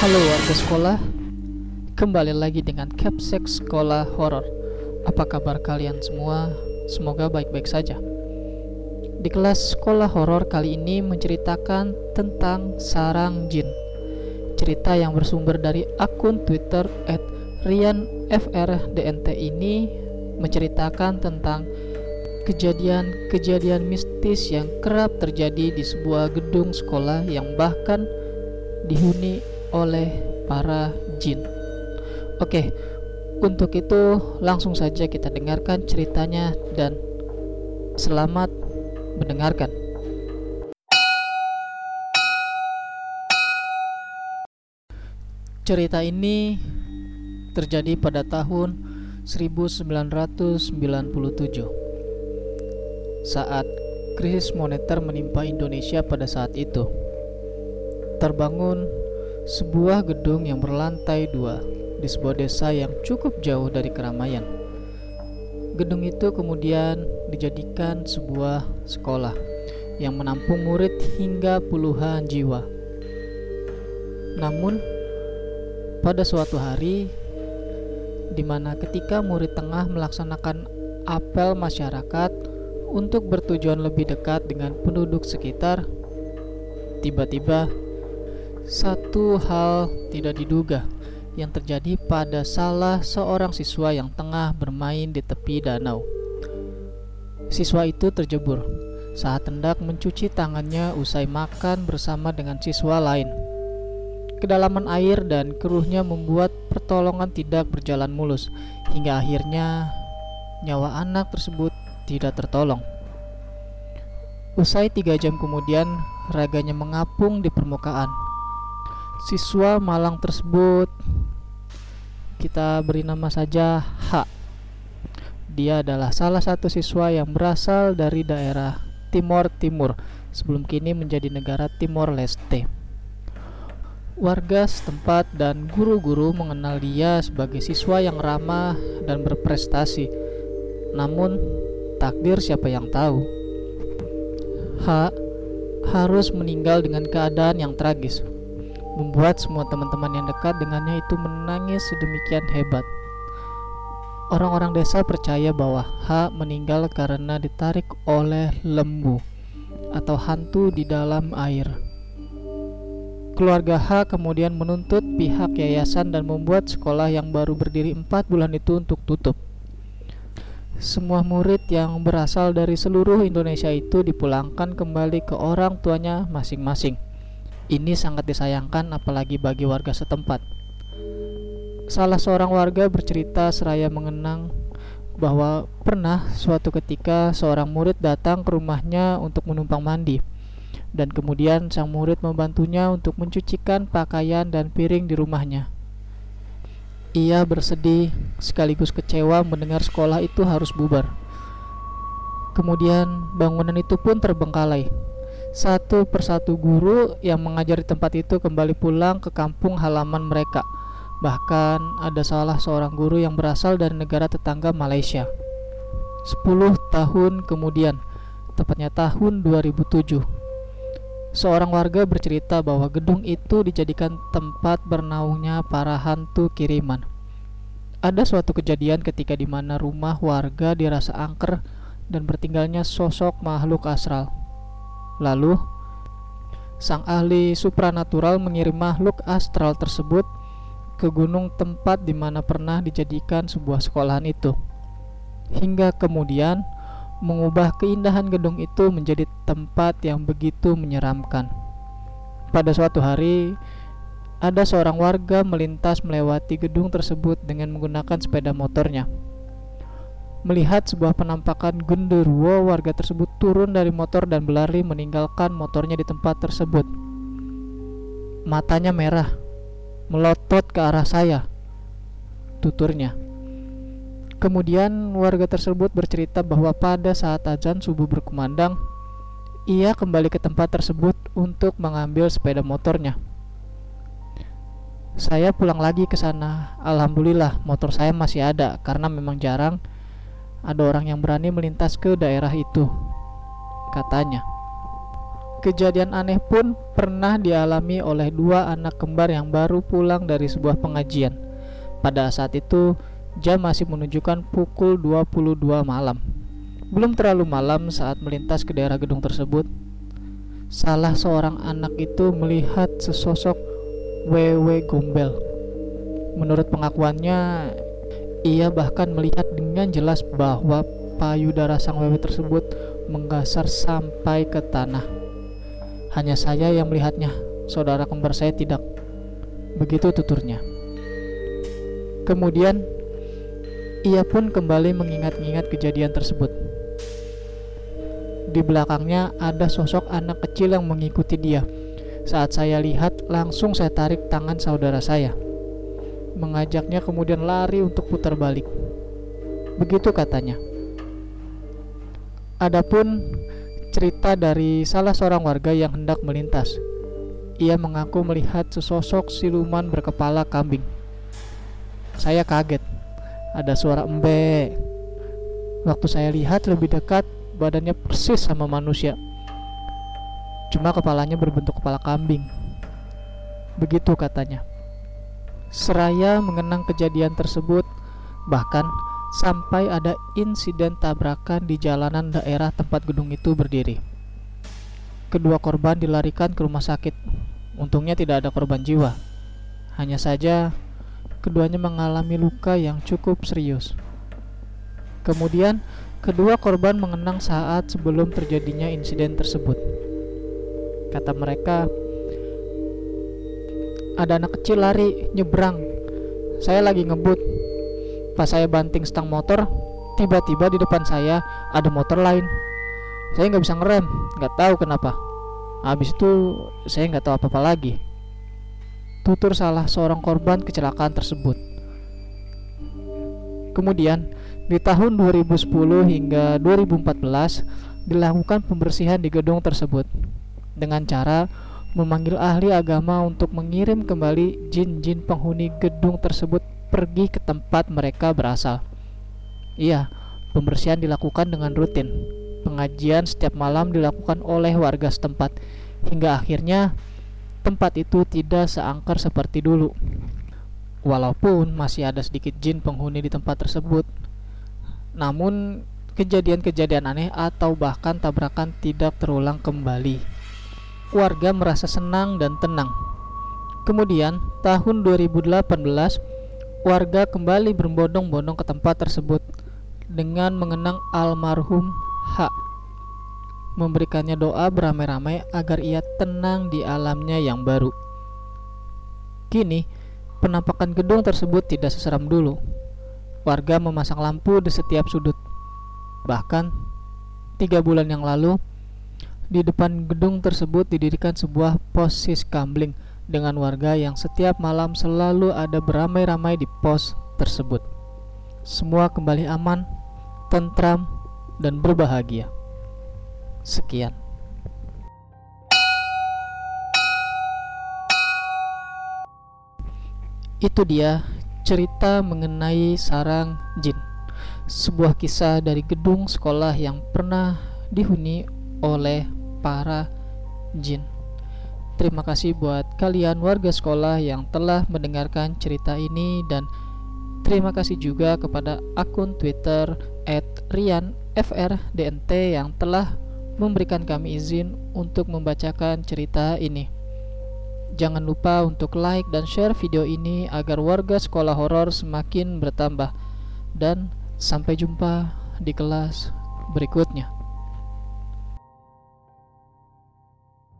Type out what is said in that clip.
Halo warga sekolah, kembali lagi dengan Capsek Sekolah Horor. Apa kabar kalian semua? Semoga baik-baik saja. Di kelas sekolah horor kali ini menceritakan tentang sarang jin. Cerita yang bersumber dari akun Twitter @rianfrdnt ini menceritakan tentang kejadian-kejadian mistis yang kerap terjadi di sebuah gedung sekolah yang bahkan dihuni oleh para jin. Oke, untuk itu langsung saja kita dengarkan ceritanya dan selamat mendengarkan. Cerita ini terjadi pada tahun 1997 saat krisis moneter menimpa Indonesia pada saat itu. Terbangun sebuah gedung yang berlantai dua di sebuah desa yang cukup jauh dari keramaian. Gedung itu kemudian dijadikan sebuah sekolah yang menampung murid hingga puluhan jiwa. Namun, pada suatu hari di mana ketika murid tengah melaksanakan apel masyarakat untuk bertujuan lebih dekat dengan penduduk sekitar, tiba-tiba satu hal tidak diduga yang terjadi pada salah seorang siswa yang tengah bermain di tepi danau. Siswa itu terjebur saat hendak mencuci tangannya usai makan bersama dengan siswa lain. Kedalaman air dan keruhnya membuat pertolongan tidak berjalan mulus hingga akhirnya nyawa anak tersebut tidak tertolong. Usai tiga jam kemudian, raganya mengapung di permukaan. Siswa malang tersebut kita beri nama saja H. Dia adalah salah satu siswa yang berasal dari daerah Timor Timur sebelum kini menjadi negara Timor Leste. Warga setempat dan guru-guru mengenal dia sebagai siswa yang ramah dan berprestasi. Namun, takdir siapa yang tahu? H harus meninggal dengan keadaan yang tragis membuat semua teman-teman yang dekat dengannya itu menangis sedemikian hebat. Orang-orang desa percaya bahwa H meninggal karena ditarik oleh lembu atau hantu di dalam air. Keluarga H kemudian menuntut pihak yayasan dan membuat sekolah yang baru berdiri empat bulan itu untuk tutup. Semua murid yang berasal dari seluruh Indonesia itu dipulangkan kembali ke orang tuanya masing-masing. Ini sangat disayangkan apalagi bagi warga setempat. Salah seorang warga bercerita seraya mengenang bahwa pernah suatu ketika seorang murid datang ke rumahnya untuk menumpang mandi dan kemudian sang murid membantunya untuk mencucikan pakaian dan piring di rumahnya. Ia bersedih sekaligus kecewa mendengar sekolah itu harus bubar. Kemudian bangunan itu pun terbengkalai satu persatu guru yang mengajar di tempat itu kembali pulang ke kampung halaman mereka. Bahkan ada salah seorang guru yang berasal dari negara tetangga Malaysia. 10 tahun kemudian, tepatnya tahun 2007, seorang warga bercerita bahwa gedung itu dijadikan tempat bernaungnya para hantu kiriman. Ada suatu kejadian ketika di mana rumah warga dirasa angker dan bertinggalnya sosok makhluk astral. Lalu, sang ahli supranatural mengirim makhluk astral tersebut ke gunung tempat di mana pernah dijadikan sebuah sekolahan itu. Hingga kemudian mengubah keindahan gedung itu menjadi tempat yang begitu menyeramkan. Pada suatu hari, ada seorang warga melintas melewati gedung tersebut dengan menggunakan sepeda motornya. Melihat sebuah penampakan genderuwo, warga tersebut turun dari motor dan berlari meninggalkan motornya di tempat tersebut. Matanya merah, melotot ke arah saya. Tuturnya. Kemudian warga tersebut bercerita bahwa pada saat azan subuh berkumandang, ia kembali ke tempat tersebut untuk mengambil sepeda motornya. Saya pulang lagi ke sana. Alhamdulillah, motor saya masih ada karena memang jarang ada orang yang berani melintas ke daerah itu, katanya. Kejadian aneh pun pernah dialami oleh dua anak kembar yang baru pulang dari sebuah pengajian. Pada saat itu, jam masih menunjukkan pukul 22 malam. Belum terlalu malam saat melintas ke daerah gedung tersebut. Salah seorang anak itu melihat sesosok wewe gombel. Menurut pengakuannya, ia bahkan melihat dengan jelas bahwa payudara sang wewe tersebut menggasar sampai ke tanah. Hanya saya yang melihatnya, saudara kembar saya tidak. Begitu tuturnya. Kemudian, ia pun kembali mengingat-ingat kejadian tersebut. Di belakangnya ada sosok anak kecil yang mengikuti dia. Saat saya lihat, langsung saya tarik tangan saudara saya. Mengajaknya kemudian lari untuk putar balik. Begitu katanya. Adapun cerita dari salah seorang warga yang hendak melintas. Ia mengaku melihat sesosok siluman berkepala kambing. Saya kaget. Ada suara embe. Waktu saya lihat lebih dekat, badannya persis sama manusia. Cuma kepalanya berbentuk kepala kambing. Begitu katanya. Seraya mengenang kejadian tersebut, bahkan sampai ada insiden tabrakan di jalanan daerah tempat gedung itu berdiri. Kedua korban dilarikan ke rumah sakit. Untungnya tidak ada korban jiwa. Hanya saja keduanya mengalami luka yang cukup serius. Kemudian, kedua korban mengenang saat sebelum terjadinya insiden tersebut. Kata mereka, ada anak kecil lari nyebrang. Saya lagi ngebut, Pas saya banting stang motor, tiba-tiba di depan saya ada motor lain. Saya nggak bisa ngerem, nggak tahu kenapa. Habis itu saya nggak tahu apa-apa lagi. Tutur salah seorang korban kecelakaan tersebut. Kemudian di tahun 2010 hingga 2014 dilakukan pembersihan di gedung tersebut dengan cara memanggil ahli agama untuk mengirim kembali jin-jin penghuni gedung tersebut pergi ke tempat mereka berasal. Iya, pembersihan dilakukan dengan rutin. Pengajian setiap malam dilakukan oleh warga setempat hingga akhirnya tempat itu tidak seangker seperti dulu. Walaupun masih ada sedikit jin penghuni di tempat tersebut, namun kejadian-kejadian aneh atau bahkan tabrakan tidak terulang kembali. Warga merasa senang dan tenang. Kemudian, tahun 2018 warga kembali berbondong-bondong ke tempat tersebut dengan mengenang almarhum H. Memberikannya doa beramai-ramai agar ia tenang di alamnya yang baru. Kini, penampakan gedung tersebut tidak seseram dulu. Warga memasang lampu di setiap sudut. Bahkan, tiga bulan yang lalu, di depan gedung tersebut didirikan sebuah pos gambling dengan warga yang setiap malam selalu ada beramai-ramai di pos tersebut. Semua kembali aman, tentram, dan berbahagia. Sekian. Itu dia cerita mengenai sarang jin. Sebuah kisah dari gedung sekolah yang pernah dihuni oleh para jin. Terima kasih buat kalian warga sekolah yang telah mendengarkan cerita ini dan terima kasih juga kepada akun Twitter @rianfrdnt yang telah memberikan kami izin untuk membacakan cerita ini. Jangan lupa untuk like dan share video ini agar warga sekolah horor semakin bertambah. Dan sampai jumpa di kelas berikutnya.